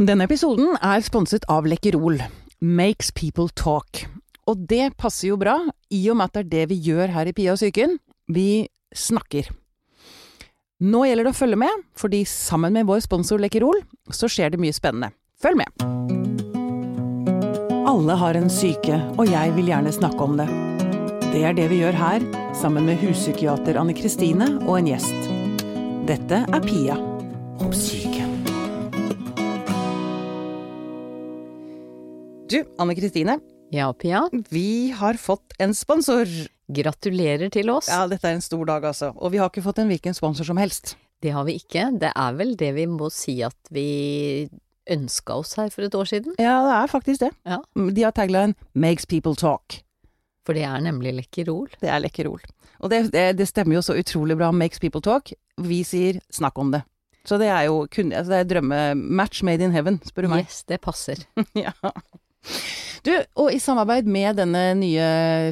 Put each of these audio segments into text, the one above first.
Denne episoden er sponset av Lekkerol. Makes people talk. Og det passer jo bra, i og med at det er det vi gjør her i Pia og psyken. Vi snakker. Nå gjelder det å følge med, fordi sammen med vår sponsor Lekkerol, så skjer det mye spennende. Følg med! Alle har en syke, og jeg vil gjerne snakke om det. Det er det vi gjør her, sammen med huspsykiater Anne Kristine og en gjest. Dette er Pia om Du, Anne Kristine. Ja, Pia. Vi har fått en sponsor. Gratulerer til oss. Ja, dette er en stor dag, altså. Og vi har ikke fått en hvilken sponsor som helst. Det har vi ikke. Det er vel det vi må si at vi ønska oss her for et år siden. Ja, det er faktisk det. Ja. De har tagline 'Makes people talk'. For det er nemlig Lekkerol. Det er Lekkerol. Og det, det, det, stemmer jo så utrolig bra 'Makes people talk'. Vi sier 'snakk om det'. Så det er jo kun, altså det er drømmematch made in heaven, spør du meg. Yes, det passer. ja. Du, og i samarbeid med denne nye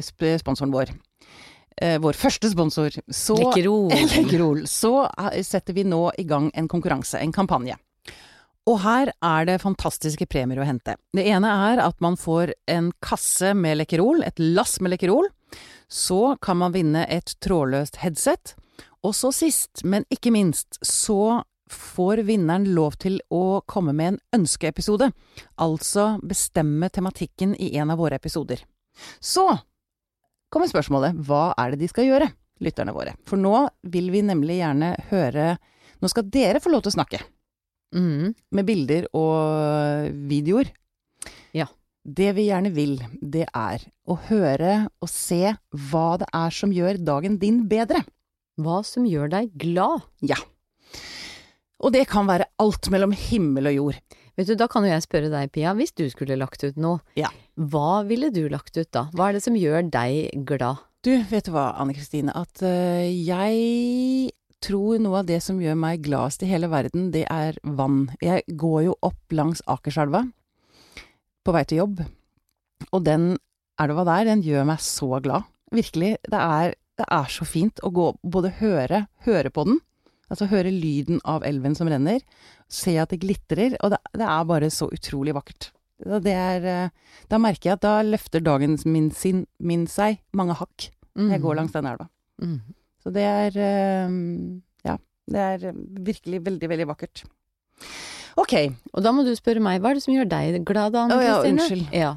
sponsoren vår, eh, vår første sponsor, så Lekkerol. Lekkerol, så eh, setter vi nå i gang en konkurranse, en kampanje. Og her er det fantastiske premier å hente. Det ene er at man får en kasse med Lekkerol, et lass med Lekkerol. Så kan man vinne et trådløst headset. Og så sist, men ikke minst, så får vinneren lov til å komme med en ønskeepisode. Altså bestemme tematikken i en av våre episoder. Så kommer spørsmålet hva er det de skal gjøre, lytterne våre? For nå vil vi nemlig gjerne høre Nå skal dere få lov til å snakke Mm. med bilder og videoer. Ja. Det vi gjerne vil, det er å høre og se hva det er som gjør dagen din bedre. Hva som gjør deg glad. Ja. Og det kan være alt mellom himmel og jord. Vet du, da kan jo jeg spørre deg, Pia, hvis du skulle lagt ut noe, Ja. hva ville du lagt ut da? Hva er det som gjør deg glad? Du, vet du hva, Anne Kristine, at uh, jeg tror noe av det som gjør meg gladest i hele verden, det er vann. Jeg går jo opp langs Akerselva på vei til jobb, og den elva der, den gjør meg så glad. Virkelig, det er, det er så fint å gå, både høre, høre på den, altså høre lyden av elven som renner, se at det glitrer, og det, det er bare så utrolig vakkert. Det er, eh, da merker jeg at da løfter dagen min, sin, min seg mange hakk når jeg går langs den elva. Mm. Så det er eh, Ja, det er virkelig veldig, veldig vakkert. Ok. Og da må du spørre meg, hva er det som gjør deg glad Anne Oh, ja, Kristine? unnskyld. Ja.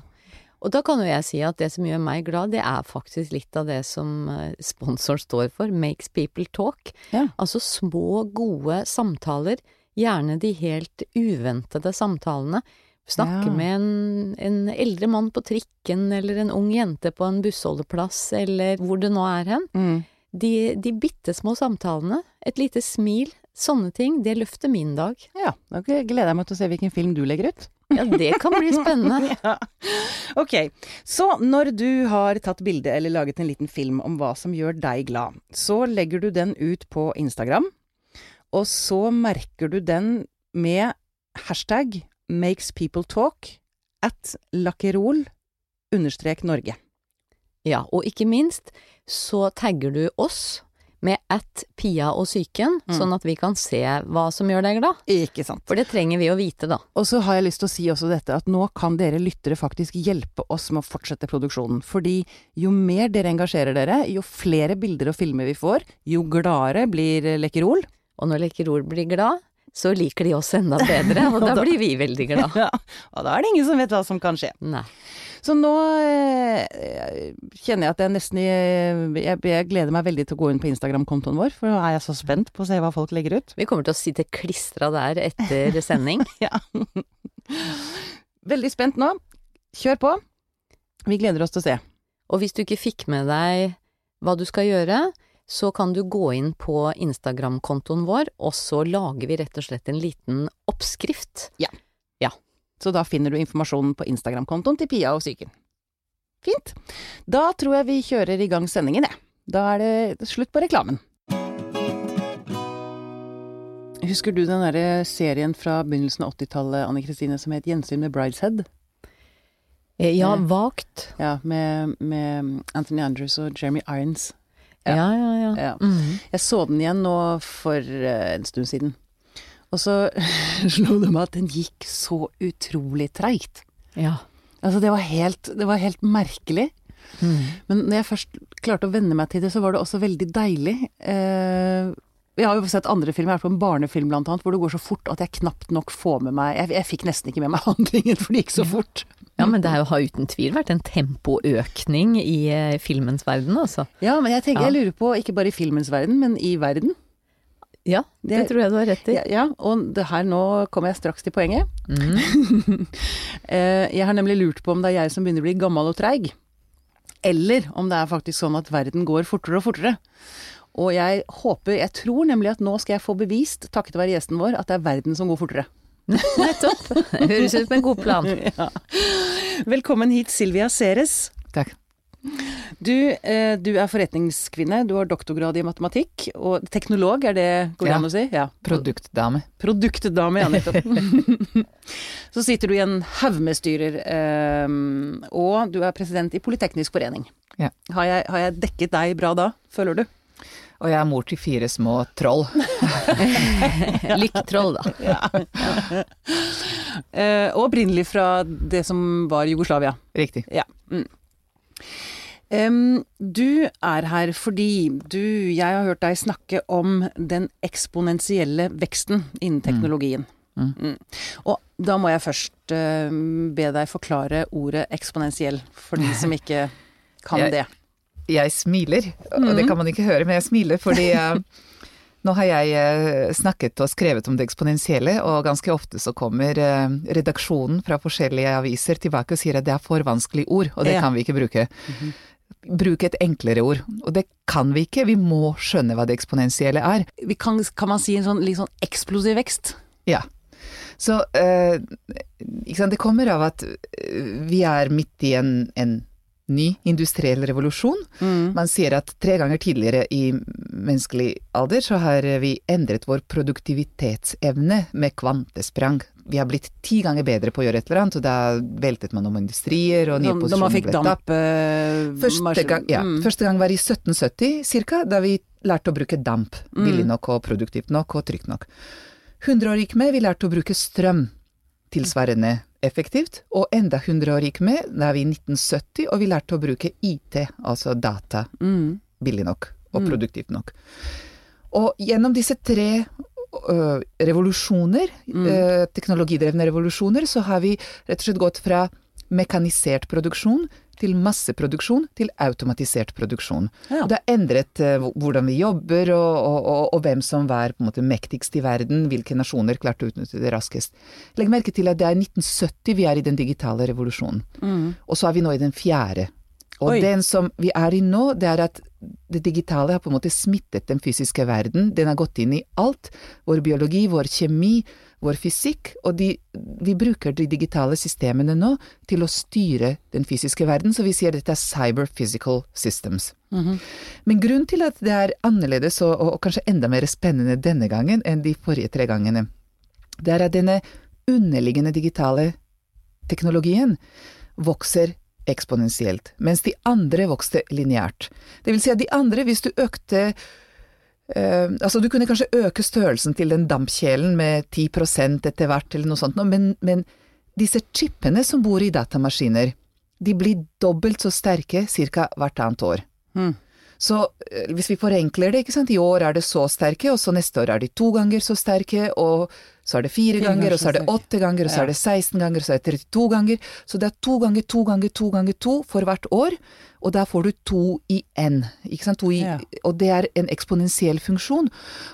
Og da kan jo jeg si at det som gjør meg glad, det er faktisk litt av det som eh, sponsoren står for, makes people talk. Ja. Altså små, gode samtaler, gjerne de helt uventede samtalene. Snakke Ja. med en, en eldre mann på trikken, eller en ung jente på en bussholdeplass, eller hvor det nå er hen. Mm. De, de bitte små samtalene, et lite smil, sånne ting, det løfter min dag. Ja, da gleder jeg meg til å se hvilken film du legger ut. Ja, det kan bli spennende. Ja. Ok, så når du har tatt bilde eller laget en liten film om hva som gjør deg glad, så legger du den ut på Instagram, og så merker du den med hashtag makes people talk at lakkerol understrek Norge. Ja, og ikke minst så tagger du oss med at Pia og psyken, Mm. sånn at vi kan se hva som gjør deg glad. Ikke sant. For det trenger vi å vite, da. Og så har jeg lyst til å si også dette, at nå kan dere lyttere faktisk hjelpe oss med å fortsette produksjonen. Fordi jo mer dere engasjerer dere, jo flere bilder og filmer vi får, jo gladere blir Lekkerol. Og når Lekkerol blir glad, så liker de oss enda bedre, og da blir vi veldig glad. Ja, og da er det ingen som vet hva som kan skje. Nei. Så nå eh, kjenner jeg at jeg nesten jeg, jeg gleder meg veldig til å gå inn på Instagram-kontoen vår, for nå er jeg så spent på å se hva folk legger ut. Vi kommer til å sitte klistra der etter sending. Ja. Veldig spent nå. Kjør på. Vi gleder oss til å se. Og hvis du ikke fikk med deg hva du skal gjøre, så kan du gå inn på Instagram-kontoen vår, og så lager vi rett og slett en liten oppskrift. Ja, Så da finner du informasjonen på Instagram-kontoen til Pia og Psyken. Fint. Da tror jeg vi kjører i gang sendingen, jeg. Da er det slutt på reklamen. Husker du den derre serien fra begynnelsen av 80-tallet, Anne Kristine, som het Gjensyn med Brideshead? Eh, Ja, Eh. vagt. Ja, med, med Anthony Andrews og Jeremy Irons. Ja. Ja, ja, ja. Ja. Mhm. Jeg så den igjen nå for eh, en stund siden. Og så slo det meg at den gikk så utrolig treigt. Ja. Altså det var helt, det var helt merkelig. Men når jeg først klarte å venne meg til det, så var det også veldig deilig. Eh, jeg har jo sett andre filmer, jeg har vært på en barnefilm blant annet, hvor det går så fort at jeg knapt nok får med meg Jeg, jeg fikk nesten ikke med meg handlingen, for det gikk så fort. ja, men det jo- har uten tvil vært en tempoøkning i eh, filmens verden, altså. Ja, men jeg tenker, jeg lurer på, ikke bare i filmens verden, men i verden. Ja, det, Det- tror jeg du har rett i. Ja, ja og det her nå kommer jeg straks til poenget. Mm. Eh, jeg har nemlig lurt på om det er jeg som begynner å bli gammel og treig, eller om det er faktisk sånn at verden går fortere og fortere. Og jeg håper, jeg tror nemlig at nå skal jeg få bevist, takket være gjesten vår, at det er verden som går fortere. Nettopp. Høres ut som en god plan. Ja. Velkommen hit, Silvia Ceres. Takk. Du, eh, du er forretningskvinne, du har doktorgrad i matematikk, og teknolog, er det går det Ja. an å si? Ja. Produktdame. Produktdame, ja nettopp. Så sitter du i en haug med styrer, eh, og du er president i Politeknisk forening. Ja. Har, jeg, har jeg dekket deg bra da, føler du? Og jeg er mor til fire små troll. Lykketroll, da. Eh, og opprinnelig fra det som var Jugoslavia. Riktig. Ja. Mm. Em, du er her fordi du Jeg har hørt deg snakke om den eksponentielle veksten innen teknologien. Mm. Mm. Og da må jeg først uh, be deg forklare ordet eksponentiell, for de som ikke kan Jeg- det. Jeg smiler, og det kan man ikke høre, men jeg smiler fordi eh, nå har jeg eh, snakket og skrevet om det eksponentielle, og ganske ofte så kommer eh, redaksjonen fra forskjellige aviser tilbake og sier at det er for vanskelig ord, og det Ja. kan vi ikke bruke. Bruk et enklere ord. Og det kan vi ikke, vi må skjønne hva det eksponentielle er. Vi kan, kan man si en sånn litt sånn eksplosiv vekst? Ja. Så eh, det kommer av at eh, vi er midt i en, en ny industriell revolusjon. Mm. Man sier at tre ganger tidligere i menneskelig alder så har vi endret vår produktivitetsevne med kvantesprang. Vi har blitt ti ganger bedre på å gjøre et eller annet, og da veltet man om industrier, og nye Da, da man posisjoner fikk damp eh, Første gang, ja, mm. første gang var i 1770 cirka, da vi lærte å bruke damp. Mm. Billig nok og produktivt nok og trygt nok. 100 år gikk med, vi lærte å bruke strøm. Tilsvarende effektivt. Og enda 100 år gikk med, da er vi i 1970, og vi lærte å bruke IT, altså data, Mm. billig nok og Mm. produktivt nok. Og gjennom disse tre ø, revolusjoner, Mm. ø, teknologidrevne revolusjoner, så har vi rett og slett gått fra mekanisert produksjon til masseproduksjon til automatisert produksjon. Ja. Og det har endret uh, hvordan vi jobber, og, og, og, og hvem som var på en måte mektigst i verden, hvilke nasjoner klarte å utnytte det raskest. Legg merke til at det er 1970 vi er i den digitale revolusjonen. Mm. Og så er vi nå i den fjerde. Og Oi. den som vi er i nå, det er at det digitale har på en måte smittet den fysiske verden. Den har gått inn i alt. Vår biologi, vår kjemi, vår fysikk. Og de, vi bruker de digitale systemene nå til å styre den fysiske verden, så vi sier dette er cyber physical systems. Mhm. Men grunnen til at det er annerledes, og, og, og kanskje enda mer spennende denne gangen enn de forrige tre gangene, det er at denne underliggende digitale teknologien vokser eksponentielt, mens de andre vokste lineært. Det vil si at de andre, hvis du økte eh, altså du kunne kanskje øke størrelsen til den dampkjelen med 10% etter hvert, eller noe sånt, men, men disse chipene som bor i datamaskiner, de blir dobbelt så sterke ca. hvert annet år. Mm. Så eh, hvis vi forenkler det, i år er det så sterke, og så neste år er de to ganger så sterke, og så er det fire, ganger, og så er det åtte ganger, og så er det 16 ganger, og så er det 32 ganger. Så det er to ganger to ganger to ganger to for hvert år, og da får du to i n, Ja. og det er en eksponentiell funksjon.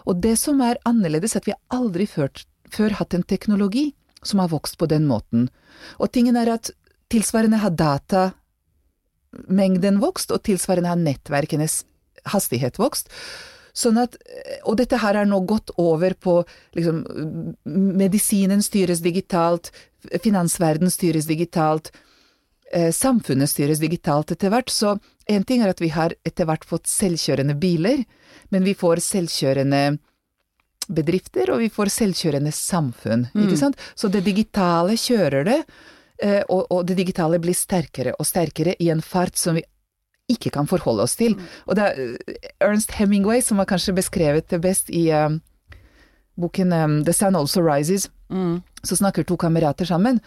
Og det som er annerledes, er at vi har aldri før, før hatt en teknologi som har vokst på den måten. Og tingen er at tilsvarende har datamengden vokst, og tilsvarende har nettverkenes hastighet vokst. Sånn at, og dette her er nå gått over på liksom, medisinen styres digitalt, finansverden styres digitalt, eh, samfunnet styres digitalt etter hvert. Så en ting er at vi har etter hvert fått selvkjørende biler, men vi får selvkjørende bedrifter, og vi får selvkjørende samfunn, Mm. ikke sant? Så det digitale kjører det, eh, og, og det digitale blir sterkere og sterkere i en fart som vi ikke kan forholde oss til. Og det er eh, Ernst Hemingway som har kanskje beskrevet det best i eh, boken um, The Sun Also Rises, Mm. så snakker to kamerater sammen.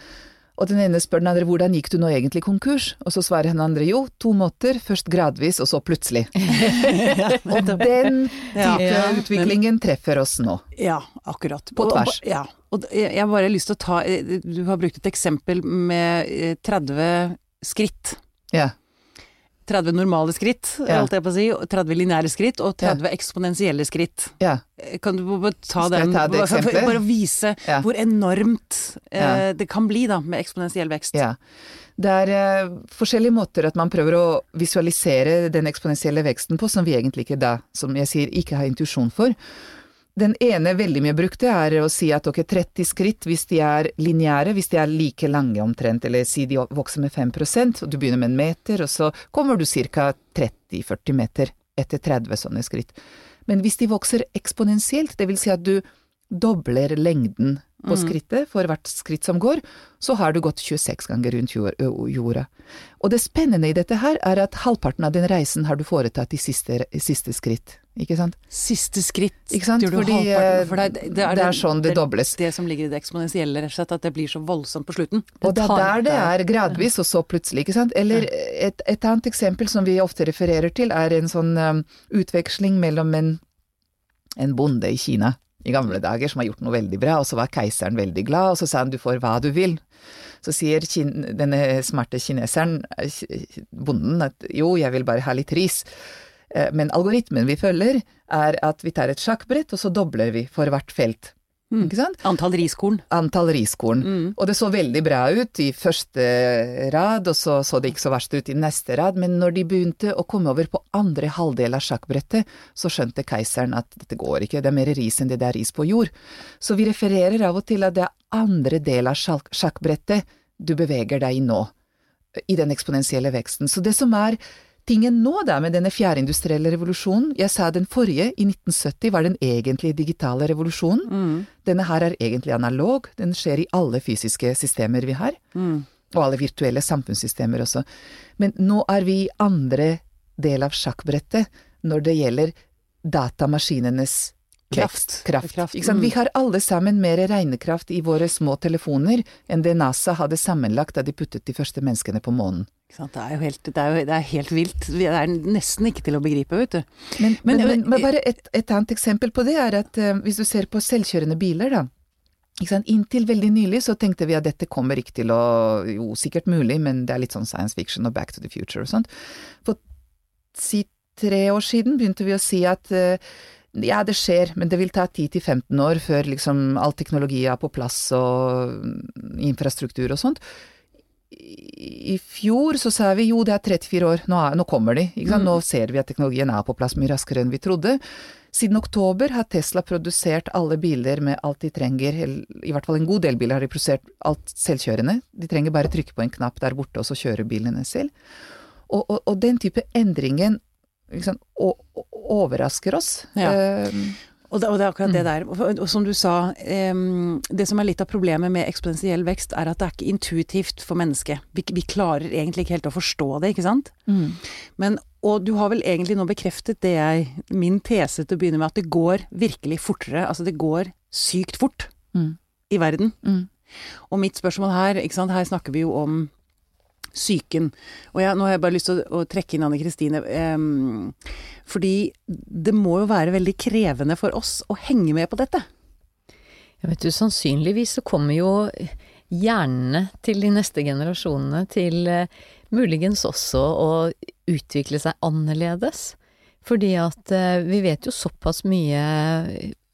Og den ene spør den andre hvordan gikk du nå egentlig konkurs? Og så svarer den andre jo, to måter, først gradvis og så plutselig. og den type Ja. utviklingen treffer oss nå. Ja, akkurat. På Og- og- tvers. Ja. Og jeg har bare lyst til å ta eh, Du har brukt et eksempel med eh, 30 skritt. Ja. 30 normale skritt, Ja. si, 30 lineære skritt, og 30 eksponentielle skritt. ja. Eh, Kan du bare ta den ta det bare-? Bare vise Ja. hvor enormt eh, det kan bli da, med eksponentiell vekst. Ja. Det er eh, forskjellige måter at man prøver å visualisere den eksponentielle veksten på, som vi egentlig ikke da, som jeg sier, ikke har intuisjon for. Den ene veldig mye brukte er å si at ok, 30 skritt hvis de er lineære, hvis de er like lange omtrent, eller si de vokser med 5% og du begynner med en meter, og så kommer du ca. 30-40 meter etter 30 sånne skritt. Men hvis de vokser eksponentielt, det vil si at du dobler lengden på skrittet for hvert skritt som går, så har du gått 26 ganger rundt jorda. Og det spennende i dette her er at halvparten av den reisen har du foretatt i siste, siste skritt, ikke sant? Siste skritt Ikke sant? Fordi, eh, for det, det, er det er sånn det dobles. Det som ligger i det eksponentielle, rett og slett, at det blir så voldsomt på slutten. Og det er der det er gradvis, og så plutselig, ikke sant. Eller et, et annet eksempel som vi ofte refererer til, er en sånn um, utveksling mellom en, en bonde i Kina i gamle dager som har gjort noe veldig bra, og så var keiseren veldig glad, og så sa han du får hva du vil. Så sier denne smarte kineseren, eh, bonden, at jo, jeg vil bare ha litt ris. Eh, Men algoritmen vi følger, er at vi tar et sjakkbrett, og så dobler vi for hvert felt. Mm. Antall riskorn. antall riskorn. Mm. Og det så veldig bra ut i første rad, og så så det ikke så verst ut i neste rad, men når de begynte å komme over på andre halvdel av sjakkbrettet, så skjønte keiseren at dette går ikke, det er mer ris enn det det er ris på jord. Så vi refererer av og til at det er andre del av sjakk- sjakkbrettet du beveger deg i nå, i den eksponentielle veksten. Så det som er tingen nå da med denne fjerde industrielle revolusjonen, jeg sa den forrige, i 1970, var den egentlige digitale revolusjonen. Mm. Denne her er egentlig analog, den skjer i alle fysiske systemer vi har, Mm. og alle virtuelle samfunnssystemer også. Men nå er vi i andre del av sjakkbrettet når det gjelder datamaskinenes Kraft. kraft. Kraft, mm. Vi har alle sammen mer regnekraft i våre små telefoner enn det NASA hadde sammenlagt da de puttet de første menneskene på månen. Det er jo helt, det er det er helt vilt. Det er nesten ikke til å begripe, vet du. Men, Men- men, men, bare et, et annet eksempel på det er at uh, hvis du ser på selvkjørende biler, da. Inntil veldig nylig så tenkte vi at dette kommer ikke til å Jo, sikkert mulig, men det er litt sånn science fiction og back to the future og sånt. For si tre år siden begynte vi å si at eh, ja, det skjer, men det vil ta 10-15 år før liksom all teknologi er på plass og mm, infrastruktur og sånt. I fjor så sa vi jo det er 34 år, nå, er, nå kommer de. Sant? Nå ser vi at teknologien er på plass mye raskere enn vi trodde. Siden oktober har Tesla produsert alle biler med alt de trenger, i hvert fall en god del biler har de produsert alt selvkjørende. De trenger bare trykke på en knapp der borte, og så kjører bilene selv. Og, og, og den type endringen o- overrasker oss. Ja. Uh, Og det, og det er akkurat Mm. det der. Og, og som du sa, um, det som er litt av problemet med eksponentiell vekst, er at det er ikke intuitivt for mennesket. Vi, vi klarer egentlig ikke helt å forstå det, ikke sant? mm. Men, og du har vel egentlig nå bekreftet det jeg, min tese til å begynne med, at det går virkelig fortere. Altså det går sykt fort Mm. i verden. Mm. Og mitt spørsmål her, ikke sant, her snakker vi jo om psyken. Og nå har jeg bare lyst til å, å trekke inn Anne Kristine, Um, fordi det må jo være veldig krevende for oss å henge med på dette. Ja, vet du, sannsynligvis så kommer jo hjernene til de neste generasjonene til uh, muligens også å utvikle seg annerledes. Fordi at uh, vi vet jo såpass mye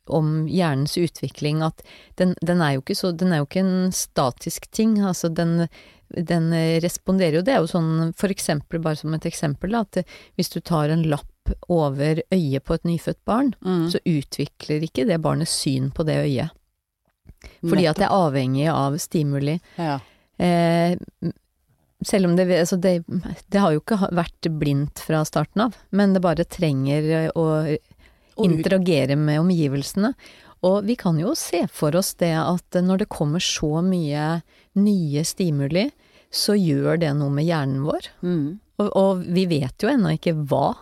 om hjernens utvikling at den, den er så Den er jo ikke en statisk ting. Altså den, den eh, responderer jo Det er jo sånn for eksempel, bare som et eksempel, da, at eh, hvis du tar en lapp over øyet på et nyfødt barn, så utvikler ikke det barnet syn på det øyet. Fordi at det er avhengig av stimuli. ja. Eh, selv om det, altså det Det har jo ikke vært blindt fra starten av, men det bare trenger eh, å interagere med omgivelsene. Og vi kan jo se for oss det at når det kommer så mye nye stimuli, så gjør det noe med hjernen vår. Mm. Og, og vi vet jo ennå ikke hva.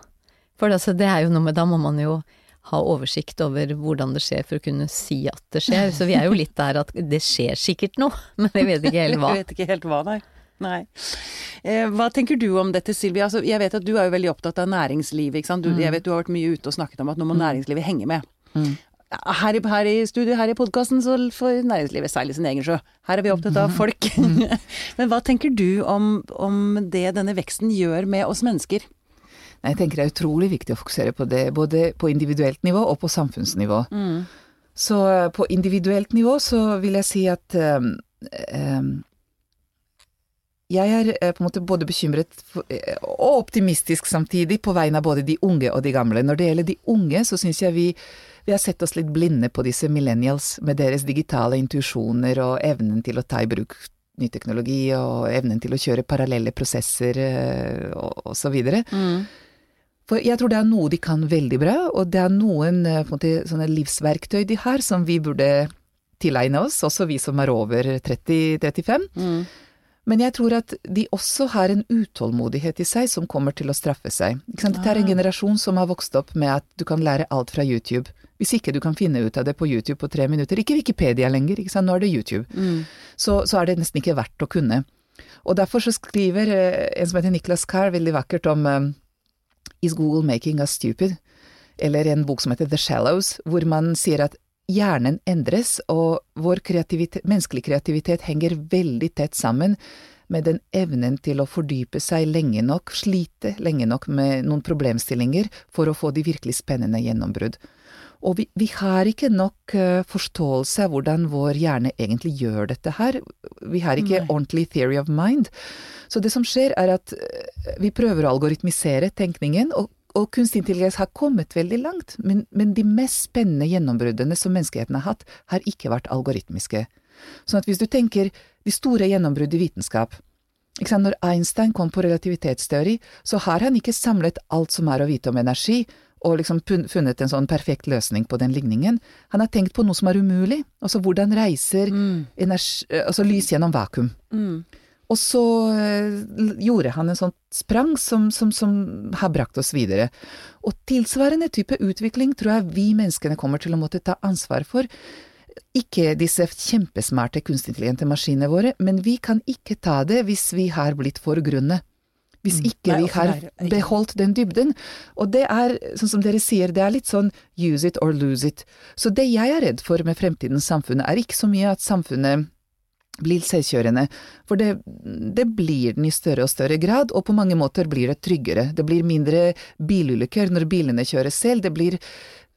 For altså, det er jo noe med Da må man jo ha oversikt over hvordan det skjer for å kunne si at det skjer. Så vi er jo litt der at det skjer sikkert noe, men jeg vet ikke helt hva. Jeg vet ikke helt hva, nei. Nei. Eh, hva tenker du om dette, Silvia? Altså, jeg vet at du er jo veldig opptatt av næringslivet. Du, Jeg vet du har vært mye ute og snakket om at nå må næringslivet henge med. Her, i, her i studio, her i podkasten, så får næringslivet seile sin egen sjø. Her er vi opptatt av folk. Men hva tenker du om, om det denne veksten gjør med oss mennesker? Jeg tenker det er utrolig viktig å fokusere på det, både på individuelt nivå og på samfunnsnivå. Så eh, på individuelt nivå så vil jeg si at um, um, jeg er eh, på en måte både bekymret eh, og optimistisk samtidig på vegne av både de unge og de gamle. Når det gjelder de unge, så syns jeg vi, vi har sett oss litt blinde på disse millennials med deres digitale intuisjoner og evnen til å ta i bruk ny teknologi og evnen til å kjøre parallelle prosesser eh, og, osv. videre. For jeg tror det er noe de kan veldig bra, og det er noen måte, livsverktøy de har som vi burde tilegne oss, også vi som er over 30-35. Men jeg tror at de også har en utålmodighet i seg som kommer til å straffe seg. Dette er en generasjon som har vokst opp med at du kan lære alt fra YouTube. Hvis ikke du kan finne ut av det på YouTube på tre minutter, ikke Wikipedia lenger, ikke nå er det YouTube, så, så er det nesten ikke verdt å kunne. Og derfor så skriver eh, en som heter Niklas Carr veldig vakkert om eh, Is Google making us stupid? Eller en bok som heter The Shallows, hvor man sier at hjernen endres, og vår kreativitet, menneskelig kreativitet henger veldig tett sammen med den evnen til å fordype seg lenge nok, slite lenge nok med noen problemstillinger for å få de virkelig spennende gjennombrudd. Og vi, vi har ikke nok eh, forståelse av hvordan vår hjerne egentlig gjør dette her. Vi har ikke ordentlig theory of mind. Så det som skjer er at eh, vi prøver å algoritmisere tenkningen, og, og kunstig intelligens har kommet veldig langt, men, men de mest spennende gjennombruddene som menneskeheten har hatt, har ikke vært algoritmiske. Sånn at hvis du tenker de store gjennombrudd i vitenskap, når Einstein kom på relativitetsteori, så har han ikke samlet alt som er å vite om energi, og liksom funnet en sånn perfekt løsning på den ligningen. Han har tenkt på noe som er umulig, altså hvordan reiser energi, altså lys gjennom vakuum. Og så eh, gjorde han en sånn sprang som, som, som har brakt oss videre. Og tilsvarende type utvikling tror jeg vi menneskene kommer til å måtte ta ansvar for. Ikke disse kjempesmarte kunstintelligente maskinene våre, men vi kan ikke ta det hvis vi har blitt for grunne. Hvis ikke vi har beholdt den dybden. Og det er, sånn som dere sier, det er litt sånn use it or lose it. Så det jeg er redd for med fremtidens samfunn, er ikke så mye at samfunnet blir selvkjørende, for det, det blir den i større og større grad, og på mange måter blir det tryggere. Det blir mindre bilulykker når bilene kjører selv, det blir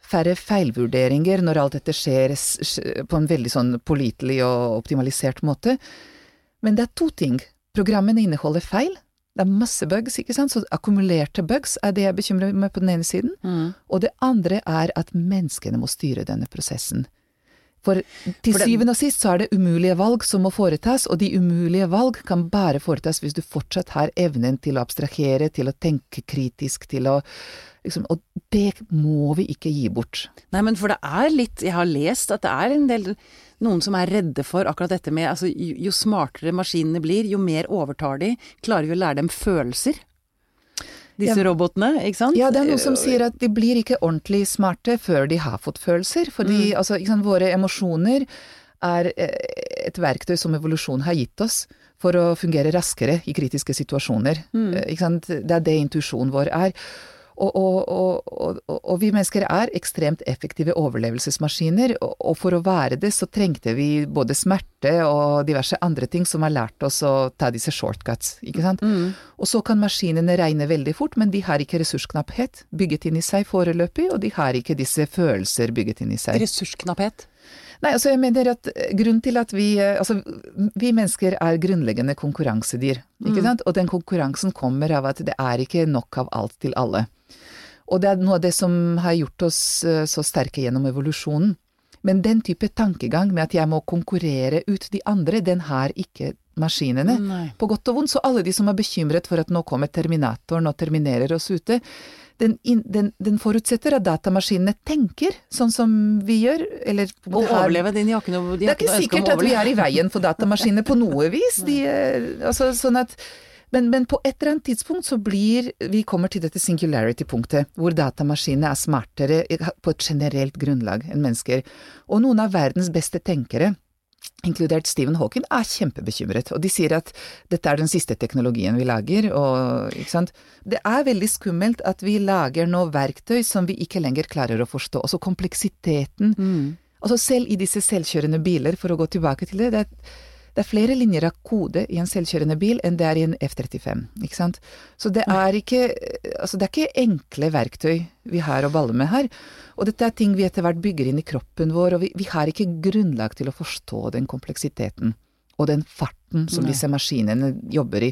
færre feilvurderinger når alt dette skjer på en veldig sånn pålitelig og optimalisert måte. Men det er to ting. Programmene inneholder feil. Det er masse bugs, ikke sant, så akkumulerte bugs er det jeg bekymrer meg på den ene siden. Og det andre er at menneskene må styre denne prosessen. For til For det- syvende og sist så er det umulige valg som må foretas, og de umulige valg kan bare foretas hvis du fortsatt har evnen til å abstrahere, til å tenke kritisk, til å liksom Og det må vi ikke gi bort. Nei, men for det er litt Jeg har lest at det er en del noen som er redde for akkurat dette med altså jo, jo smartere maskinene blir, jo mer overtar de. Klarer vi å lære dem følelser? Disse Ja. robotene, ikke sant? Ja, det er noen som sier at de blir ikke ordentlig smarte før de har fått følelser. Fordi altså, ikke sant, våre emosjoner er eh, et verktøy som evolusjonen har gitt oss for å fungere raskere i kritiske situasjoner. Mm. Sant? Det er det intuisjonen vår er. Og, og, og, og, og vi mennesker er ekstremt effektive overlevelsesmaskiner, og, for å være det så trengte vi både smerte og diverse andre ting som har lært oss å ta disse shortcuts, ikke sant. Og så kan maskinene regne veldig fort, men de har ikke ressursknapphet bygget inn i seg foreløpig, og de har ikke disse følelser bygget inn i seg. Ressursknapphet. Nei, altså jeg mener at eh, grunnen til at vi eh, Altså, vi mennesker er grunnleggende konkurransedyr, ikke sant? Og den konkurransen kommer av at det er ikke nok av alt til alle. Og det er noe av det som har gjort oss eh, så sterke gjennom evolusjonen. Men den type tankegang med at jeg må konkurrere ut de andre, den har ikke maskinene. Nei. På godt og vondt. Så alle de som er bekymret for at nå kommer terminatoren og terminerer oss ute, den, in, den, den forutsetter at datamaskinene tenker sånn som vi gjør, eller og Å har- overleve din jakke de det er ikke sikkert at vi er i veien for datamaskinene på noe vis. De, eh, altså, sånn at Men, men, på et eller annet tidspunkt så blir Vi kommer til dette singularity-punktet, hvor datamaskinene er smartere på et generelt grunnlag enn mennesker. Og noen av verdens beste tenkere, inkludert Stephen Hawking, er kjempebekymret. Og de sier at dette er den siste teknologien vi lager, og ikke sant. Det er veldig skummelt at vi lager noe verktøy som vi ikke lenger klarer å forstå. Altså kompleksiteten. Mm. Altså selv i disse selvkjørende biler, for å gå tilbake til det, det er det er flere linjer av kode i en selvkjørende bil enn det er i en F-35, ikke sant. Så det er ikke, altså det er ikke enkle verktøy vi har å balle med her. Og dette er ting vi etter hvert bygger inn i kroppen vår, og vi, vi har ikke grunnlag til å forstå den kompleksiteten og den farten som Nei. disse maskinene jobber i.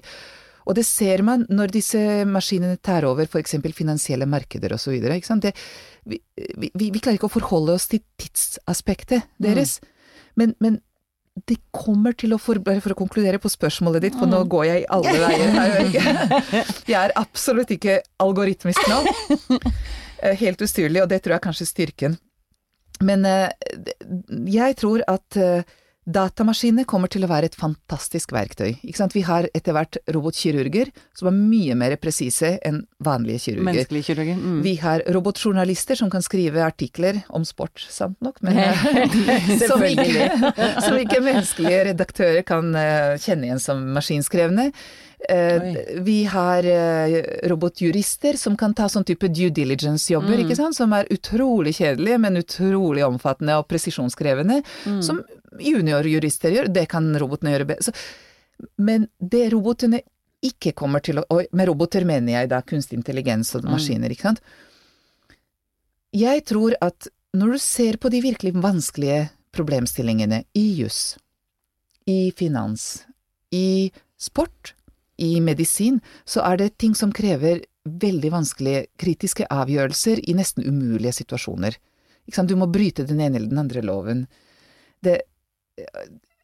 Og det ser man når disse maskinene tar over f.eks. finansielle markeder osv. Vi, vi, vi klarer ikke å forholde oss til tidsaspektet deres. Mm. Men, men, det kommer til å for, for å konkludere på spørsmålet ditt, for nå går jeg i alle veier. Jeg er absolutt ikke algoritmisk nå. Eh, helt ustyrlig, og det tror jeg er kanskje styrken. Men eh, jeg tror at eh, Datamaskiner kommer til å være et fantastisk verktøy. Vi har etter hvert robotkirurger som er mye mer presise enn vanlige kirurger. Kirurger. Mm. Vi har robotjournalister som kan skrive artikler om sport, sant nok, men som, ikke, som ikke menneskelige redaktører kan kjenne igjen som maskinskrevne. Uh, vi har uh, robotjurister som kan ta sånn type due diligence-jobber, mm. som er utrolig kjedelige, men utrolig omfattende og presisjonskrevende. Mm. Som juniorjurister gjør, det kan robotene gjøre bedre. Men det robotene ikke kommer til å Og med roboter mener jeg da kunstig intelligens og mm. maskiner, ikke sant. Jeg tror at når du ser på de virkelig vanskelige problemstillingene i juss, i finans, i sport, i medisin, så er det ting som krever veldig vanskelige kritiske avgjørelser i nesten umulige situasjoner. Du må bryte den ene eller den andre loven. Det,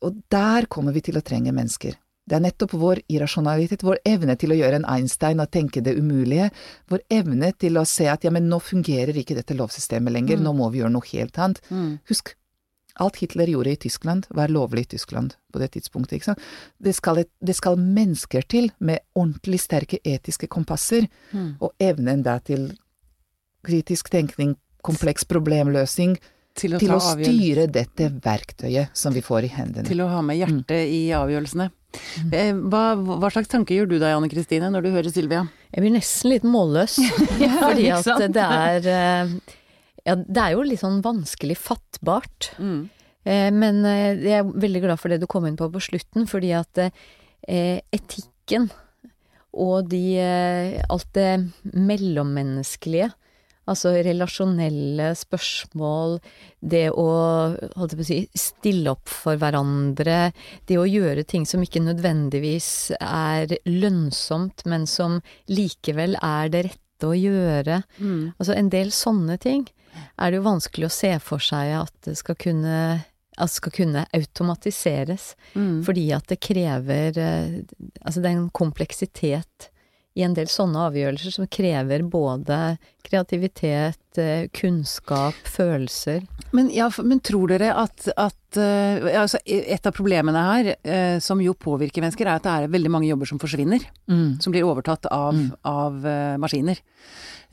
og der kommer vi til å trenge mennesker. Det er nettopp vår irrasjonalitet, vår evne til å gjøre en Einstein og tenke det umulige, vår evne til å se at ja, men nå fungerer ikke dette lovsystemet lenger, mm. nå må vi gjøre noe helt annet. Mm. Husk, Alt Hitler gjorde i Tyskland, var lovlig i Tyskland på det tidspunktet. ikke sant? Det skal, et, det skal mennesker til med ordentlig sterke etiske kompasser, mm. og evnen da til kritisk tenkning, kompleks problemløsning, til å, til å styre dette verktøyet som vi får i hendene. Til å ha med hjertet mm. i avgjørelsene. Mm. Eh, hva, hva, slags tanker gjør du deg, Anne Kristine, når du hører Silvia? Jeg blir nesten litt målløs. ja, fordi at det er eh, ja, det er jo litt sånn vanskelig fattbart. Mm. Eh, men jeg er veldig glad for det du kom inn på på slutten, fordi at etikken og de Alt det mellommenneskelige, altså relasjonelle spørsmål, det å holdt jeg på å si, stille opp for hverandre, det å gjøre ting som ikke nødvendigvis er lønnsomt, men som likevel er det rette å gjøre. Mm. Altså en del sånne ting er det jo vanskelig å se for seg at det skal kunne, at skal kunne automatiseres. Mm. Fordi at det krever eh, Altså det er en kompleksitet i en del sånne avgjørelser som krever både kreativitet, eh, kunnskap, følelser. Men, ja, men tror dere at, at uh, altså Et av problemene her, uh, som jo påvirker mennesker, er at det er veldig mange jobber som forsvinner. Mm. Som blir overtatt av, mm. av maskiner.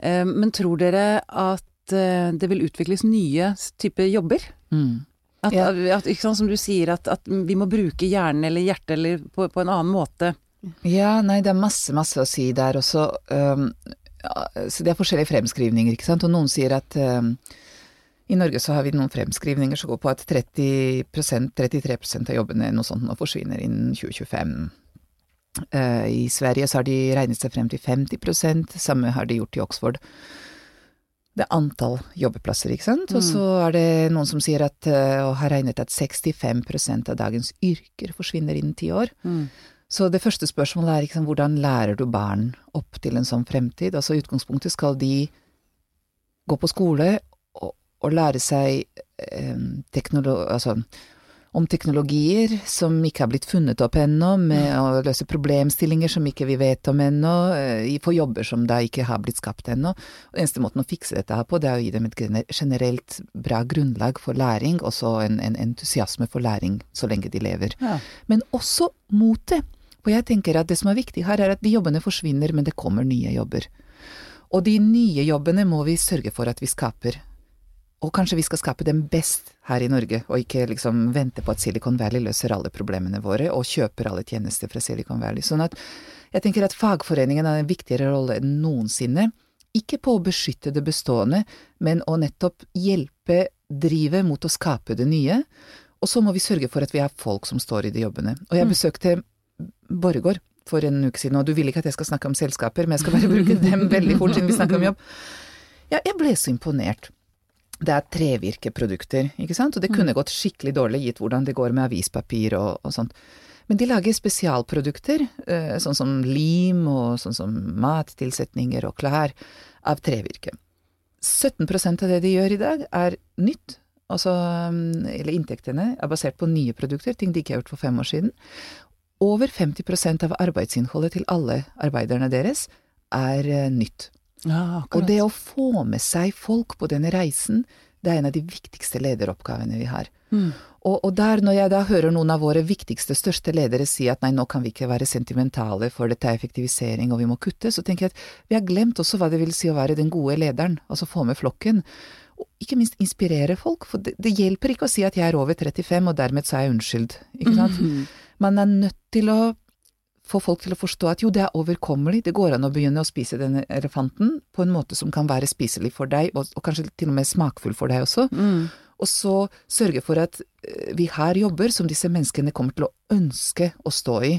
men tror dere at Eh, det vil utvikles nye typer jobber. Mm. At, ja. at, som du sier, at, at, vi må bruke hjernen eller hjertet eller på, på, en annen måte. Ja, nei, det er masse, masse å si der også. Um, så det er forskjellige fremskrivninger, ikke sant. Og noen sier at um, i Norge så har vi noen fremskrivninger som går på at 30% 33% av jobbene noe sånt nå forsvinner innen 2025. Uh, I Sverige så har de regnet seg frem til 50% samme har de gjort i Oxford det er antall jobbeplasser, ikke sant. Og så mm. er det noen som sier at, uh, og har regnet at 65% av dagens yrker forsvinner innen ti år. Mm. Så det første spørsmålet er liksom, hvordan lærer du barn opp til en sånn fremtid? Altså i utgangspunktet skal de gå på skole og, og lære seg eh, teknolo Altså om teknologier som ikke har blitt funnet opp ennå, med å løse problemstillinger som ikke vi vet om ennå, eh, for jobber som da ikke har blitt skapt ennå. Og Eneste måten å fikse dette her på, det er å gi dem et generelt bra grunnlag for læring, og så en, en, entusiasme for læring så lenge de lever. Ja. Men også motet. For jeg tenker at det som er viktig her, er at de jobbene forsvinner, men det kommer nye jobber. Og de nye jobbene må vi sørge for at vi skaper. Og kanskje vi skal skape dem best her i Norge, og ikke liksom vente på at Silicon Valley løser alle problemene våre og kjøper alle tjenester fra Silicon Valley. Sånn at jeg tenker at fagforeningen har en viktigere rolle enn noensinne. Ikke på å beskytte det bestående, men å nettopp hjelpe drive mot å skape det nye. Og så må vi sørge for at vi har folk som står i de jobbene. Og jeg besøkte Borregaard for en uke siden, og du vil ikke at jeg skal snakke om selskaper, men jeg skal bare bruke dem veldig fort siden vi snakker om jobb. Ja, jeg ble så imponert. Det er trevirkeprodukter, ikke sant, og det kunne gått skikkelig dårlig gitt hvordan det går med avispapir og, og sånt. Men de lager spesialprodukter, eh, sånn som lim og sånn som mattilsetninger og klær, av trevirke. 17% av det de gjør i dag, er nytt. Altså, eller inntektene er basert på nye produkter, ting de ikke har gjort for fem år siden. Over 50% av arbeidsinnholdet til alle arbeiderne deres er eh, nytt. Ja, Og det å få med seg folk på denne reisen, det er en av de viktigste lederoppgavene vi har. Mm. Og, og der, når jeg da hører noen av våre viktigste, største ledere si at nei, nå kan vi ikke være sentimentale, for dette er effektivisering og vi må kutte, så tenker jeg at vi har glemt også hva det vil si å være den gode lederen, altså få med flokken. Og ikke minst inspirere folk, for det, det hjelper ikke å si at jeg er over 35 og dermed så er jeg unnskyldt, ikke sant. Man er nødt til å få folk til å forstå at jo, det er overkommelig, det går an å begynne å spise denne elefanten på en måte som kan være spiselig for deg, og, og kanskje til og med smakfull for deg også. Mm. Og så sørge for at eh, vi har jobber som disse menneskene kommer til å ønske å stå i.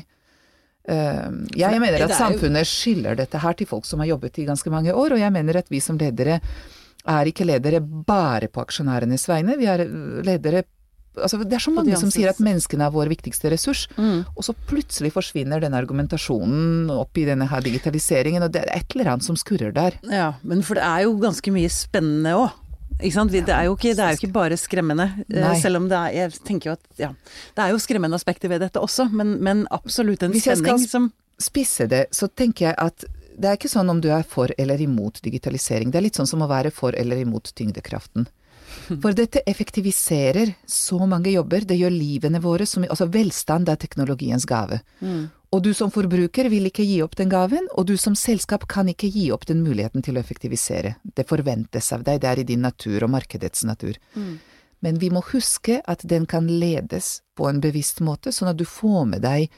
Eh, Jeg mener at samfunnet skylder dette her til folk som har jobbet i ganske mange år, og jeg mener at vi som ledere er ikke ledere bare på aksjonærenes vegne, vi er ledere ledere Altså, det er så mange som sier at menneskene er vår viktigste ressurs, Mm. og så plutselig forsvinner den argumentasjonen opp i denne her digitaliseringen, og det er et eller annet som skurrer der. Ja, men for det er jo ganske mye spennende òg. Det er jo ikke, det er jo ikke bare skremmende, eh, Nei. selv om det er Jeg tenker jo at ja, det er jo skremmende aspekter ved dette også, men, men absolutt en spenning. Hvis jeg skal spisse det, så tenker jeg at det er ikke sånn om du er for eller imot digitalisering. Det er litt sånn som å være for eller imot tyngdekraften. For dette effektiviserer så mange jobber, det gjør livene våre som Altså, velstand er teknologiens gave. Og du som forbruker vil ikke gi opp den gaven, og du som selskap kan ikke gi opp den muligheten til å effektivisere. Det forventes av deg, det er i din natur og markedets natur. Men vi må huske at den kan ledes på en bevisst måte, sånn at du får med deg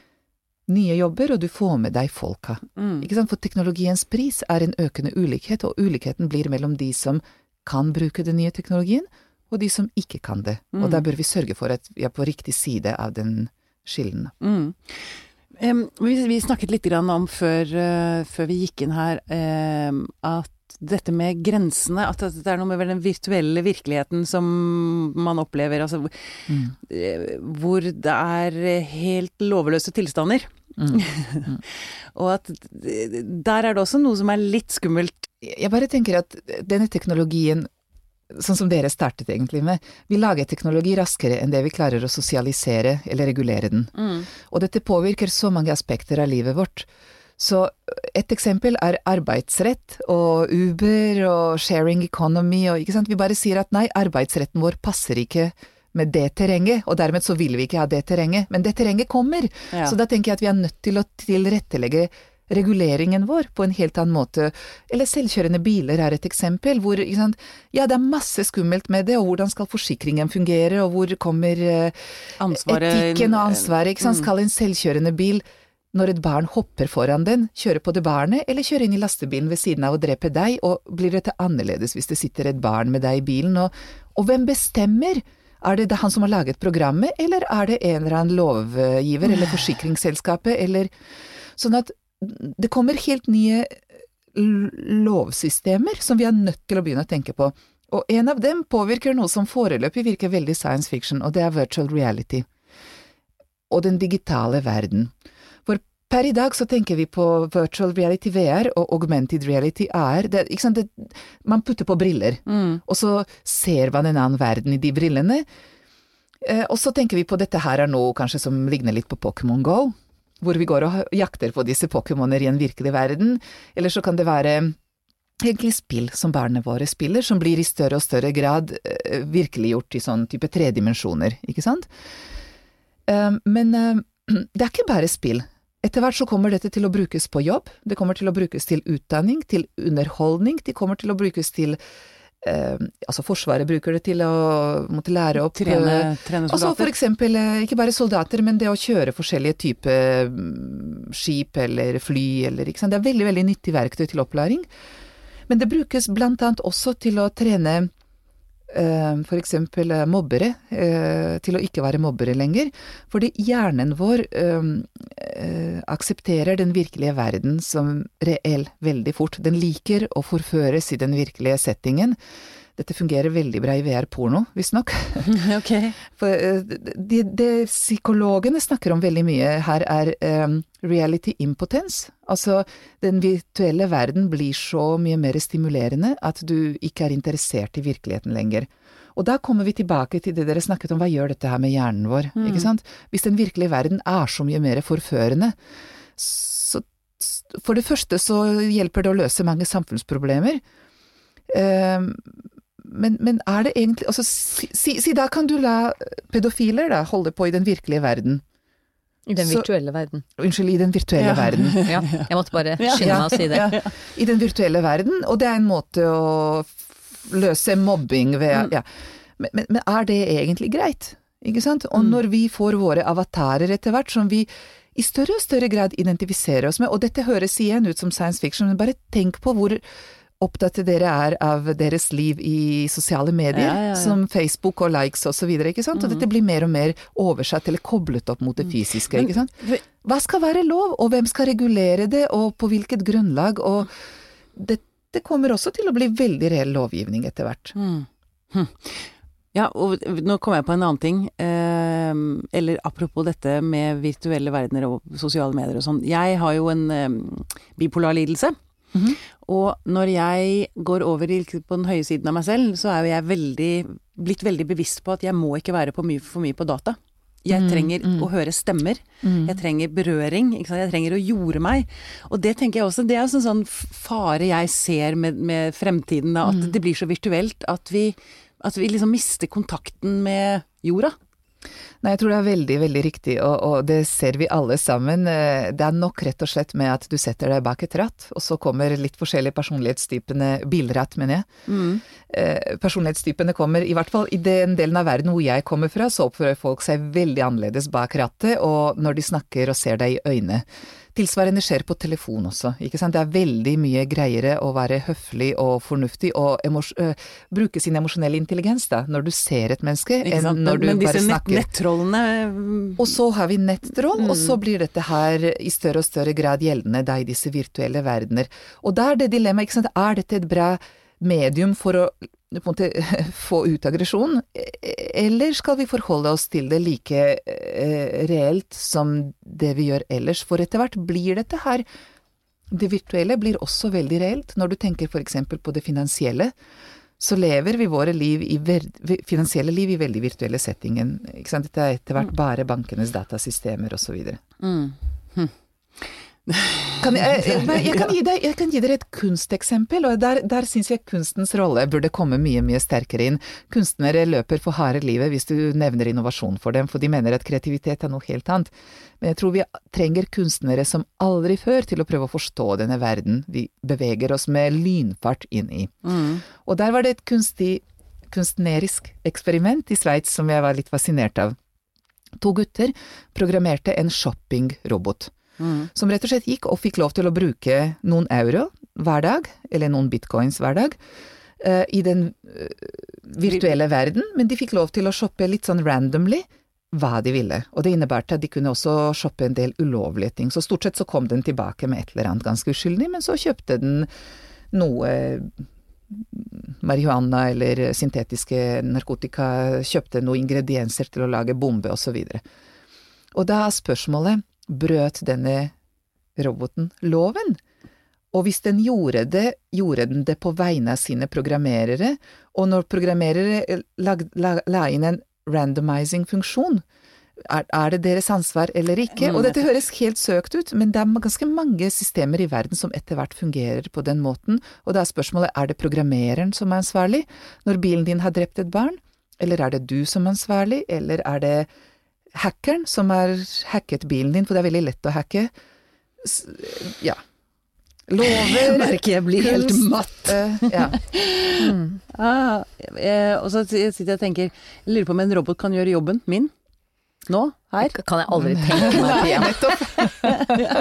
nye jobber, og du får med deg folka. Mm. Ikke sant? For teknologiens pris er en økende ulikhet, og ulikheten blir mellom de som kan bruke den nye teknologien, og de som ikke kan det. Og da bør vi sørge for at vi er på riktig side av den skillen. Mm. Um, vi, vi snakket litt grann om før, uh, før vi gikk inn her, em, at dette med grensene, at det er noe med den virtuelle virkeligheten som man opplever, altså hvor- eh, hvor det er helt lovløse tilstander. Og at der er det også noe som er litt skummelt. Jeg bare tenker at denne teknologien, sånn som dere startet egentlig med, vi lager teknologi raskere enn det vi klarer å sosialisere eller regulere den. Og dette påvirker så mange aspekter av livet vårt. Så et eksempel er arbeidsrett og Uber og sharing economy og ikke sant, vi bare sier at nei, arbeidsretten vår passer ikke med det terrenget, og dermed så vil vi ikke ha det terrenget, men det terrenget kommer. Ja. Så da tenker jeg at vi er nødt til å tilrettelegge reguleringen vår på en helt annen måte. Eller selvkjørende biler er et eksempel hvor sant, ja, det er masse skummelt med det, og hvordan skal forsikringen fungere, og hvor kommer eh, Ansvaret etikken og ansvaret, ikke sant. Mm. Skal en selvkjørende bil, når et barn hopper foran den, kjøre på det barnet, eller kjøre inn i lastebilen ved siden av og drepe deg, og blir dette annerledes hvis det sitter et barn med deg i bilen, og, og hvem bestemmer? Er det han som har laget programmet, eller er det en eller annen lovgiver eller forsikringsselskapet, eller Sånn at det kommer helt nye lovsystemer som vi er nødt til å begynne å tenke på. Og en av dem påvirker noe som foreløpig virker veldig science fiction, og det er virtual reality. Og den digitale verden. For per i dag så tenker vi på virtual reality VR og augmented reality AR. Det, ikke sant? Det, man putter på briller, Mm. og så ser man en annen verden i de brillene. Eh, og så tenker vi på dette her er noe kanskje som ligner litt på Pokémon Go, hvor vi går og jakter på disse Pokémoner i en virkelig verden. Eller så kan det være egentlig spill som barna våre spiller, som blir i større og større grad eh, virkeliggjort i sånn type tredimensjoner, ikke sant? Eh, men eh, det er ikke bare spill. Etter hvert så kommer dette til å brukes på jobb, det kommer til å brukes til utdanning, til underholdning, det kommer til å brukes til eh, altså Forsvaret bruker det til å måtte lære opp Trene, trene soldater? Altså for eksempel, eh, ikke bare soldater, men det å kjøre forskjellige typer mm, skip eller fly eller ikke sant. Det er veldig, veldig nyttig verktøy til opplæring. Men det brukes annet også til å trene eh, eksempel eh, mobbere eh, til å ikke være mobbere lenger. Fordi hjernen vår aksepterer den virkelige verden som reell veldig fort. Den liker å forføres i den virkelige settingen. Dette fungerer veldig bra i VR-porno, visstnok. ok. For eh, det, det psykologene snakker om veldig mye her, er um, reality impotence. Altså, den virtuelle verden blir så mye mer stimulerende at du ikke er interessert i virkeligheten lenger. Og da kommer vi tilbake til det dere snakket om, hva gjør dette her med hjernen vår, ikke sant? Hvis den virkelige verden er så mye mer forførende, så for det første så hjelper det å løse mange samfunnsproblemer. Eh, men, men er det egentlig altså, si, si, si da kan du la pedofiler da holde på i den virkelige verden. I den Så- virtuelle verden. Unnskyld, i den virtuelle Ja. verden. Ja, jeg måtte bare skynde meg å si det. Ja, I den virtuelle verden, og det er en måte å løse mobbing ved ja. men, men, men er det egentlig greit? Ikke sant? Og når vi får våre avatarer etter hvert, som vi i større og større grad identifiserer oss med, og dette høres igjen ut som science fiction, men bare tenk på hvor opptatt dere er av deres liv i sosiale medier, Ja, ja, ja. som Facebook og likes og så sant? Og dette blir mer og mer oversatt eller koblet opp mot det fysiske, ikke sant? Hva skal være lov, og hvem skal regulere det, og på hvilket grunnlag, og dette kommer også til å bli veldig reell lovgivning etter hvert. Mm. Hm. Ja, og nå kom jeg på en annen ting. Eh, eller apropos dette med virtuelle verdener og sosiale medier og sånn. Jeg har jo en eh, bipolar lidelse. Mhm. Og når jeg går over på den høye siden av meg selv, så er jo jeg veldig, blitt veldig bevisst på at jeg må ikke være på mye, for mye på data. Jeg Mm, trenger mm. å høre stemmer. Mm. Jeg trenger berøring. Jeg trenger å jorde meg. Og det tenker jeg også, det er en sånn fare jeg ser med, med fremtiden. At Mm. det blir så virtuelt at vi, at vi liksom mister kontakten med jorda. Nei, jeg tror det er veldig, veldig riktig, og, og det ser vi alle sammen. Eh, Det er nok rett og slett med at du setter deg bak et ratt, og så kommer litt forskjellige personlighetstypene, bilratt mener jeg. Mm. Eh, Personlighetstypene kommer, i hvert fall i den delen av verden hvor jeg kommer fra, så oppfører folk seg veldig annerledes bak rattet, og når de snakker og ser deg i øynene. Tilsvarende skjer på telefon også, ikke sant. Det er veldig mye greiere å være høflig og fornuftig og øh, bruke sin emosjonelle intelligens da, når du ser et menneske, enn når du bare snakker. Men disse nettrollene mm, Og så har vi nettroll, og så blir dette her i større og større grad gjeldende da i disse virtuelle verdener. Og da er det dilemmaet, ikke sant, er dette et bra medium for å måte få ut aggresjon, eller skal vi forholde oss til det like eh, reelt som det vi gjør ellers? For etter hvert blir dette her Det virtuelle blir også veldig reelt, når du tenker eksempel på det finansielle. Så lever vi våre liv i finansielle liv i veldig virtuelle settingen. Ikke sant? Dette er etter hvert bare bankenes datasystemer osv. mm. Kan jeg, jeg, jeg, kan deg, jeg kan gi dere et kunsteksempel, og der, der syns jeg kunstens rolle burde komme mye, mye sterkere inn. Kunstnere løper for harde livet hvis du nevner innovasjon for dem, for de mener at kreativitet er noe helt annet. Men jeg tror vi trenger kunstnere som aldri før til å prøve å forstå denne verden vi beveger oss med lynfart inn i. Mm. Og der var det et kunstig, kunstnerisk eksperiment i Sveits som jeg var litt fascinert av. To gutter programmerte en shoppingrobot Mm. som rett og slett gikk og fikk lov til å bruke noen euro hver dag, eller noen bitcoins hver dag, uh, i den uh, virtuelle verden, men de fikk lov til å shoppe litt sånn randomly hva de ville. Og det innebærte at de kunne også shoppe en del ulovlige ting. Så stort sett så kom den tilbake med et eller annet ganske uskyldig, men så kjøpte den noe marihuana eller syntetiske narkotika, kjøpte noen ingredienser til å lage bombe osv. Og da er spørsmålet brøt denne roboten loven? Og hvis den gjorde det, gjorde den det på vegne av sine programmerere, og når programmerere la, la, la inn en randomizing-funksjon, er, er det deres ansvar eller ikke? Mm, Og dette høres helt søkt ut, men det er ganske mange systemer i verden som etter hvert fungerer på den måten, og da er spørsmålet er det programmereren som er ansvarlig? Når bilen din har drept et barn, eller er det du som er ansvarlig, eller er det hackeren som har hacket bilen din, for det er veldig lett å hacke. s- ja. Lover, Jeg merker jeg blir helt matt. Uh, ja. Ah, eh, og så sitter jeg og tenker, jeg lurer på om en robot kan gjøre jobben min? Nå? Her? Kan jeg aldri tenke meg.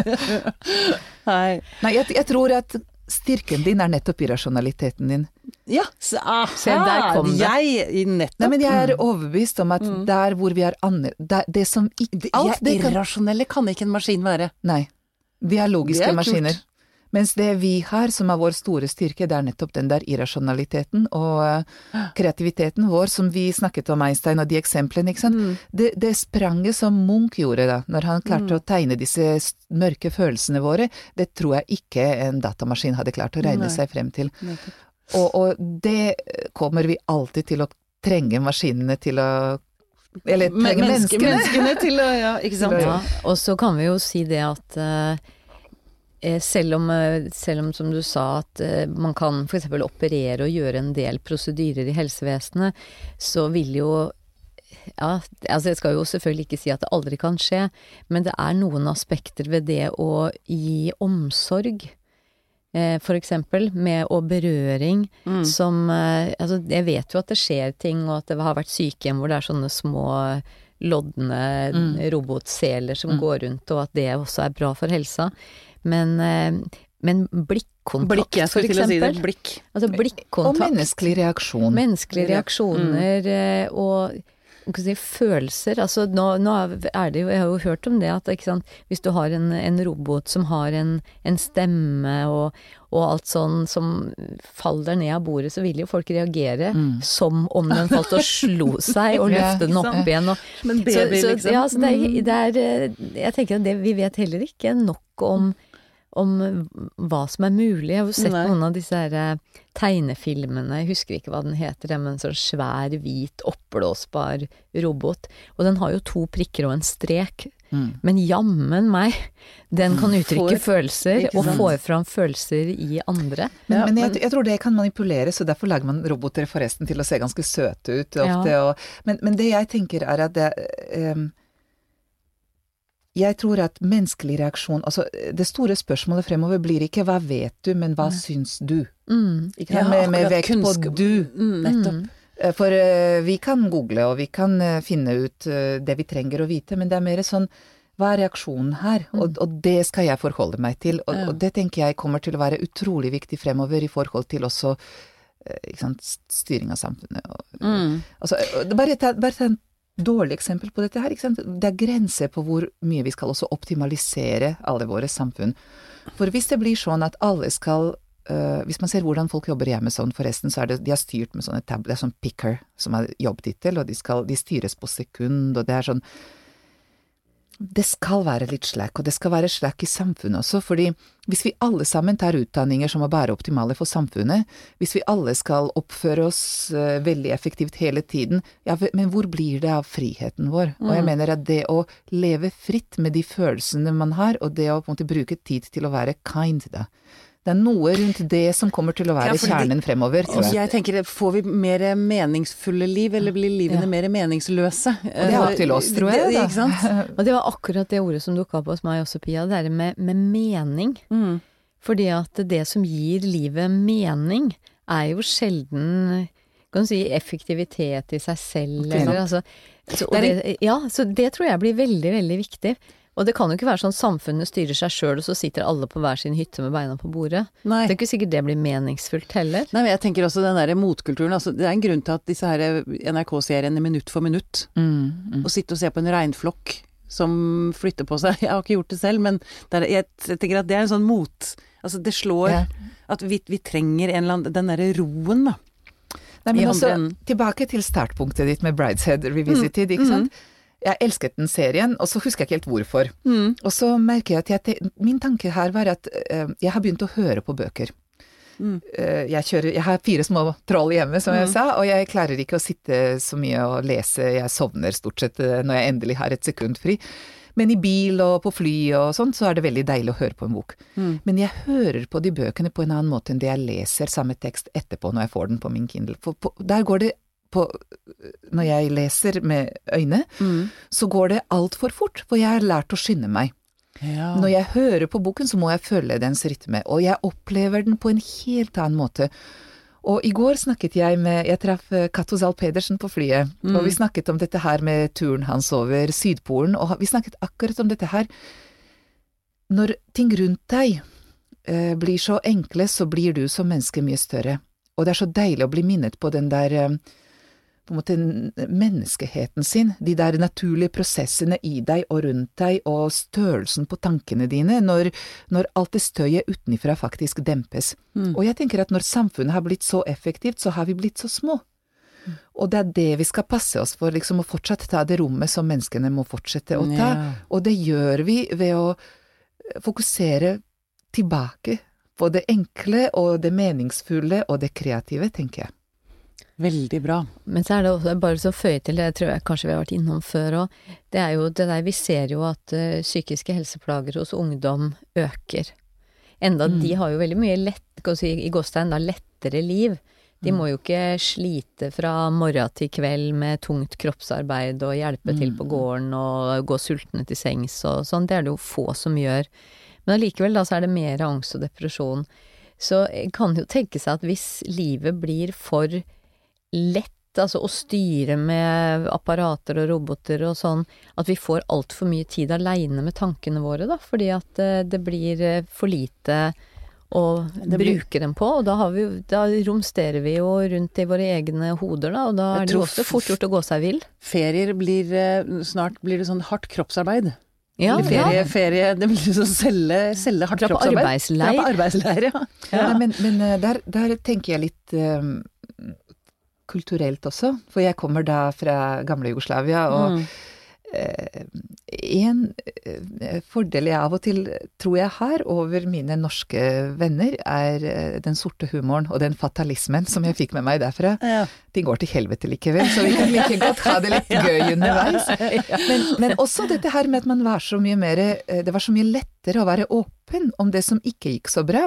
Nei. Nei, jeg, jeg tror at styrken din er nettopp irrasjonaliteten din. Ja, så, aha, Se, der kom det. Jeg, nettopp. Nei, men jeg er overbevist om at der hvor vi er anner... Det, det som ikke Alt det irrasjonelle kan ikke en maskin være. Nei. Vi er logiske Det er maskiner. Mens det vi har, som er vår store styrke, det er nettopp den der irrasjonaliteten og eh, kreativiteten vår, som vi snakket om Einstein og de eksemplene, ikke sant. Mm. Det, det spranget som Munch gjorde da, når han klarte å tegne disse mørke følelsene våre, det tror jeg ikke en datamaskin hadde klart å regne Nei. seg frem til. Og, og det kommer vi alltid til å trenge maskinene til å Eller Men- trenge menneske- menneskene. menneskene til å Ja, ikke sant? Ja, og så kan vi jo si det at eh, selv om, eh, selv om, som du sa, at eh, man kan f.eks. operere og gjøre en del prosedyrer i helsevesenet, så vil jo ja, altså jeg skal jo selvfølgelig ikke si at det aldri kan skje, men det er noen aspekter ved det å gi omsorg. eh, For eksempel, med og berøring, Mm. som eh, Altså, jeg vet jo at det skjer ting, og at det har vært sykehjem hvor det er sånne små lodne Mm. robotseler som Mm. går rundt, og at det også er bra for helsa. Men, eh, men blikkontakt, Blikk, jeg skulle til å si det. Blikk. Altså Og menneskelig reaksjon. Menneskelige reaksjoner mm. og hva skal si, følelser. Altså nå, nå er det jo Jeg har jo hørt om det at ikke sant, hvis du har en, en robot som har en, en stemme og, og alt sånn som faller ned av bordet, så vil jo folk reagere Mm. som om den falt og slo seg, og løfte den opp igjen. Og, Som en så, baby, så, liksom. ja, så det er, det er eh, Jeg tenker at det, vi vet heller ikke nok om om hva som er mulig. Jeg har jo sett Nei. noen av disse her eh, tegnefilmene, jeg husker ikke hva den heter, men en sånn svær, hvit, oppblåsbar robot. Og den har jo to prikker og en strek. Mm. Men jammen meg, den kan uttrykke Får- følelser, og får fram følelser i andre. Men, Ja, men men- jeg, jeg tror det kan manipuleres, og derfor lager man roboter forresten til å se ganske søte ut ofte. Ja. Og, men, men det jeg tenker er at det ehm, Jeg tror at menneskelig reaksjon Altså, det store spørsmålet fremover blir ikke 'hva vet du', men 'hva syns du'? Mm. Ikke sant? med, med vekt på 'du'. Mm, nettopp. Mm. Eh, For uh, vi kan google, og vi kan uh, finne ut uh, det vi trenger å vite, men det er mer sånn hva er reaksjonen her? Og, og det skal jeg forholde meg til. Og, Ja. og det tenker jeg kommer til å være utrolig viktig fremover i forhold til også sant, styring av samfunnet. Og, Mm. altså, bare, ta, bare ta en dårlig eksempel på dette her. Det er grenser på hvor mye vi skal også optimalisere alle våre samfunn. For hvis det blir sånn at alle skal Uh, Hvis man ser hvordan folk jobber i Amazon, forresten, så er det De har styrt med sånne tabler, er sånn picker som er jobbtittel, og de, skal, de styres på sekund, og det er sånn det skal være litt slack, og det skal være slack i samfunnet også, fordi hvis vi alle sammen tar utdanninger som er bare optimale for samfunnet, hvis vi alle skal oppføre oss eh, veldig effektivt hele tiden, ja, men hvor blir det av friheten vår? Og jeg mener at det å leve fritt med de følelsene man har, og det å på en måte bruke tid til å være kind, da. Det er noe rundt det som kommer til å være Ja, kjernen kjernen fremover, tror jeg. jeg tenker, får vi mer meningsfulle liv, eller blir livene Ja. mer meningsløse? Og det er opp til oss, tror jeg, Det- det, Ikke sant? Og det var akkurat det ordet som dukka opp hos meg også, Pia. Det er med, med mening. Mm. Fordi at det som gir livet mening, er jo sjelden kan du si effektivitet i seg selv, eller altså så, Det det, Ja, så det tror jeg blir veldig, veldig viktig. Og det kan jo ikke være sånn samfunnet styrer seg sjøl, og så sitter alle på hver sin hytte med beina på bordet. Nei. Det er ikke sikkert det blir meningsfullt heller. Nei, men jeg tenker også den der motkulturen. Altså, det er en grunn til at disse her NRK-seriene Minutt for minutt, Mm, mm. å sitte og se på en regnflokk som flytter på seg Jeg har ikke gjort det selv, men det er, jeg, jeg tenker at det er en sånn mot Altså, det slår Ja. at vi, vi trenger en eller annen Den derre roen, da. Nei, men også, tilbake til startpunktet ditt med Brideshead Revisited, ikke sant? Jeg elsket den serien, og så husker jeg ikke helt hvorfor. Mm. Og så merker jeg at jeg, min tanke her var at eh, jeg har begynt å høre på bøker. Mm. Eh, jeg, kjører, jeg har fire små troll hjemme, som jeg Mm. sa, og jeg klarer ikke å sitte så mye og lese. Jeg sovner stort sett eh, når jeg endelig har et sekund fri. Men i bil og på fly og sånt, så er det veldig deilig å høre på en bok. Mm. Men jeg hører på de bøkene på en annen måte enn det jeg leser samme tekst etterpå når jeg får den på min Kindle. For på, der går det på Når jeg leser med øyne, Mm. så går det altfor fort, for jeg har lært å skynde meg. Ja. Når jeg hører på boken, så må jeg følge dens rytme, og jeg opplever den på en helt annen måte. Og i går snakket jeg med Jeg traff eh, Cato Zahl Pedersen på flyet, og vi snakket om dette her med turen hans over Sydpolen, og vi snakket akkurat om dette her. Når ting rundt deg eh, blir så enkle, så blir du som menneske mye større. Og det er så deilig å bli minnet på den der eh, på en måte menneskeheten sin, de der naturlige prosessene i deg og rundt deg, og størrelsen på tankene dine, når, når alt det støyet utenfra faktisk dempes. Og jeg tenker at når samfunnet har blitt så effektivt, så har vi blitt så små. Og det er det vi skal passe oss for, liksom å fortsatt ta det rommet som menneskene må fortsette å ta. Ja. Og det gjør vi ved å fokusere tilbake på det enkle og det meningsfulle og det kreative, tenker jeg. Veldig bra. Men så er det også bare så føye til, det tror jeg kanskje vi har vært innom før òg, det er jo det der Vi ser jo at eh, psykiske helseplager hos ungdom øker. Enda de har jo veldig mye lett, si, i Gåstein, da, lettere liv. De må jo ikke slite fra morgen til kveld med tungt kroppsarbeid og hjelpe til på gården og gå sultne til sengs og sånn. Det er det jo få som gjør. Men allikevel da så er det mer angst og depresjon. Så kan det jo tenke seg at hvis livet blir for lett, altså å styre med apparater og roboter og sånn, at vi får altfor mye tid aleine med tankene våre, da, fordi at eh, det blir eh, for lite å blir- bruke dem på, og da, har vi, da romsterer vi jo rundt i våre egne hoder, da, og da er det jo også fort gjort å gå seg vill. Ferier blir eh, Snart blir det sånn hardt kroppsarbeid. Ja, Eller ferie, ferie Det blir sånn selge, selge hardt Dra på kroppsarbeid. arbeidsleir. Dra på arbeidsleir, ja. ja. men men der, der tenker jeg litt kulturelt også, for jeg kommer da fra gamle Jugoslavia, og Mm. Eh, en eh, fordel jeg av og til tror jeg har over mine norske venner, er eh, den sorte humoren og den fatalismen som jeg fikk med meg derfra. Ja. De går til helvete likevel, så vi kan like godt ha det litt gøy underveis. Men, men også dette her med at man var så mye mer Det var så mye lettere å være åpen om det som ikke gikk så bra.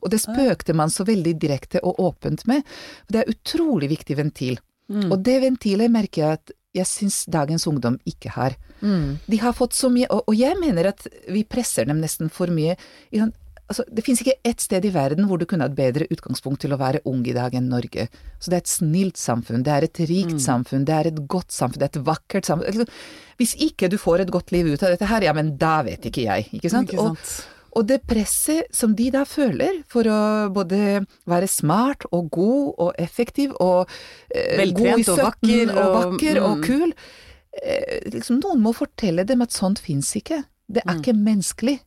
Og det spøkte man så veldig direkte og åpent med. Det er utrolig viktig ventil. Mm. Og det ventilet merker jeg at jeg syns dagens ungdom ikke har. Mm. De har fått så mye, og, og jeg mener at vi presser dem nesten for mye. sånn- Altså, det finnes ikke ett sted i verden hvor du kunne hatt bedre utgangspunkt til å være ung i dag enn Norge. Så det er et snilt samfunn, det er et rikt Mm. samfunn, det er et godt samfunn, det er et vakkert samfunn. Hvis ikke du får et godt liv ut av dette her, ja, men da vet ikke jeg, ikke sant? Ikke sant. og det presset som de da føler for å både være smart og god og effektiv og eh, Veltrent god i og vakker og, og- vakker og mm. kul eh, liksom Noen må fortelle dem at sånt fins ikke. Det er ikke menneskelig.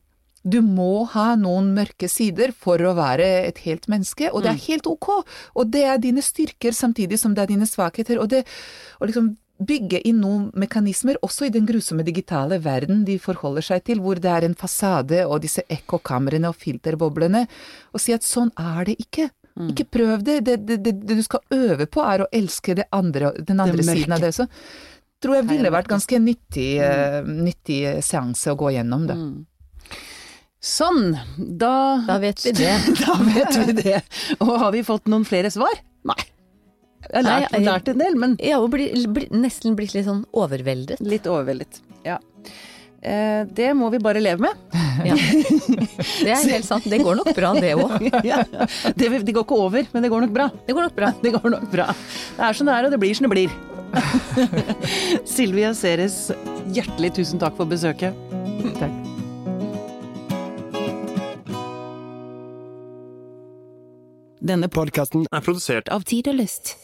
Du må ha noen mørke sider for å være et helt menneske, og det er helt ok. Og det er dine styrker samtidig som det er dine svakheter. Og det og liksom bygge inn noen mekanismer, også i den grusomme digitale verden de forholder seg til, hvor det er en fasade og disse ekkokamrene og filterboblene, og si at sånn er det ikke. Ikke prøv det. Det, det, det. det du skal øve på, er å elske det andre, den andre Det siden av det. også. tror jeg ville vært ganske nyttig, eh, nyttig seanse å gå gjennom det. Sånn, da Da vet vi det. Da vet vi det. Og har vi fått noen flere svar? Nei. Jeg har lært, Nei, lært en del, men Ja, og bli, bli, nesten blitt litt sånn overveldet. litt overveldet. Ja. Eh, det må vi bare leve med. Ja. Det er helt sant. Det går nok bra, det òg. ja. det, det går ikke over, men det går nok bra. Det går nok bra. Det går nok bra. Det er som det er, og det blir som det blir. Silvia Ceres, hjertelig tusen takk for besøket. Takk. Denne podkasten er produsert av Tid og Lyst.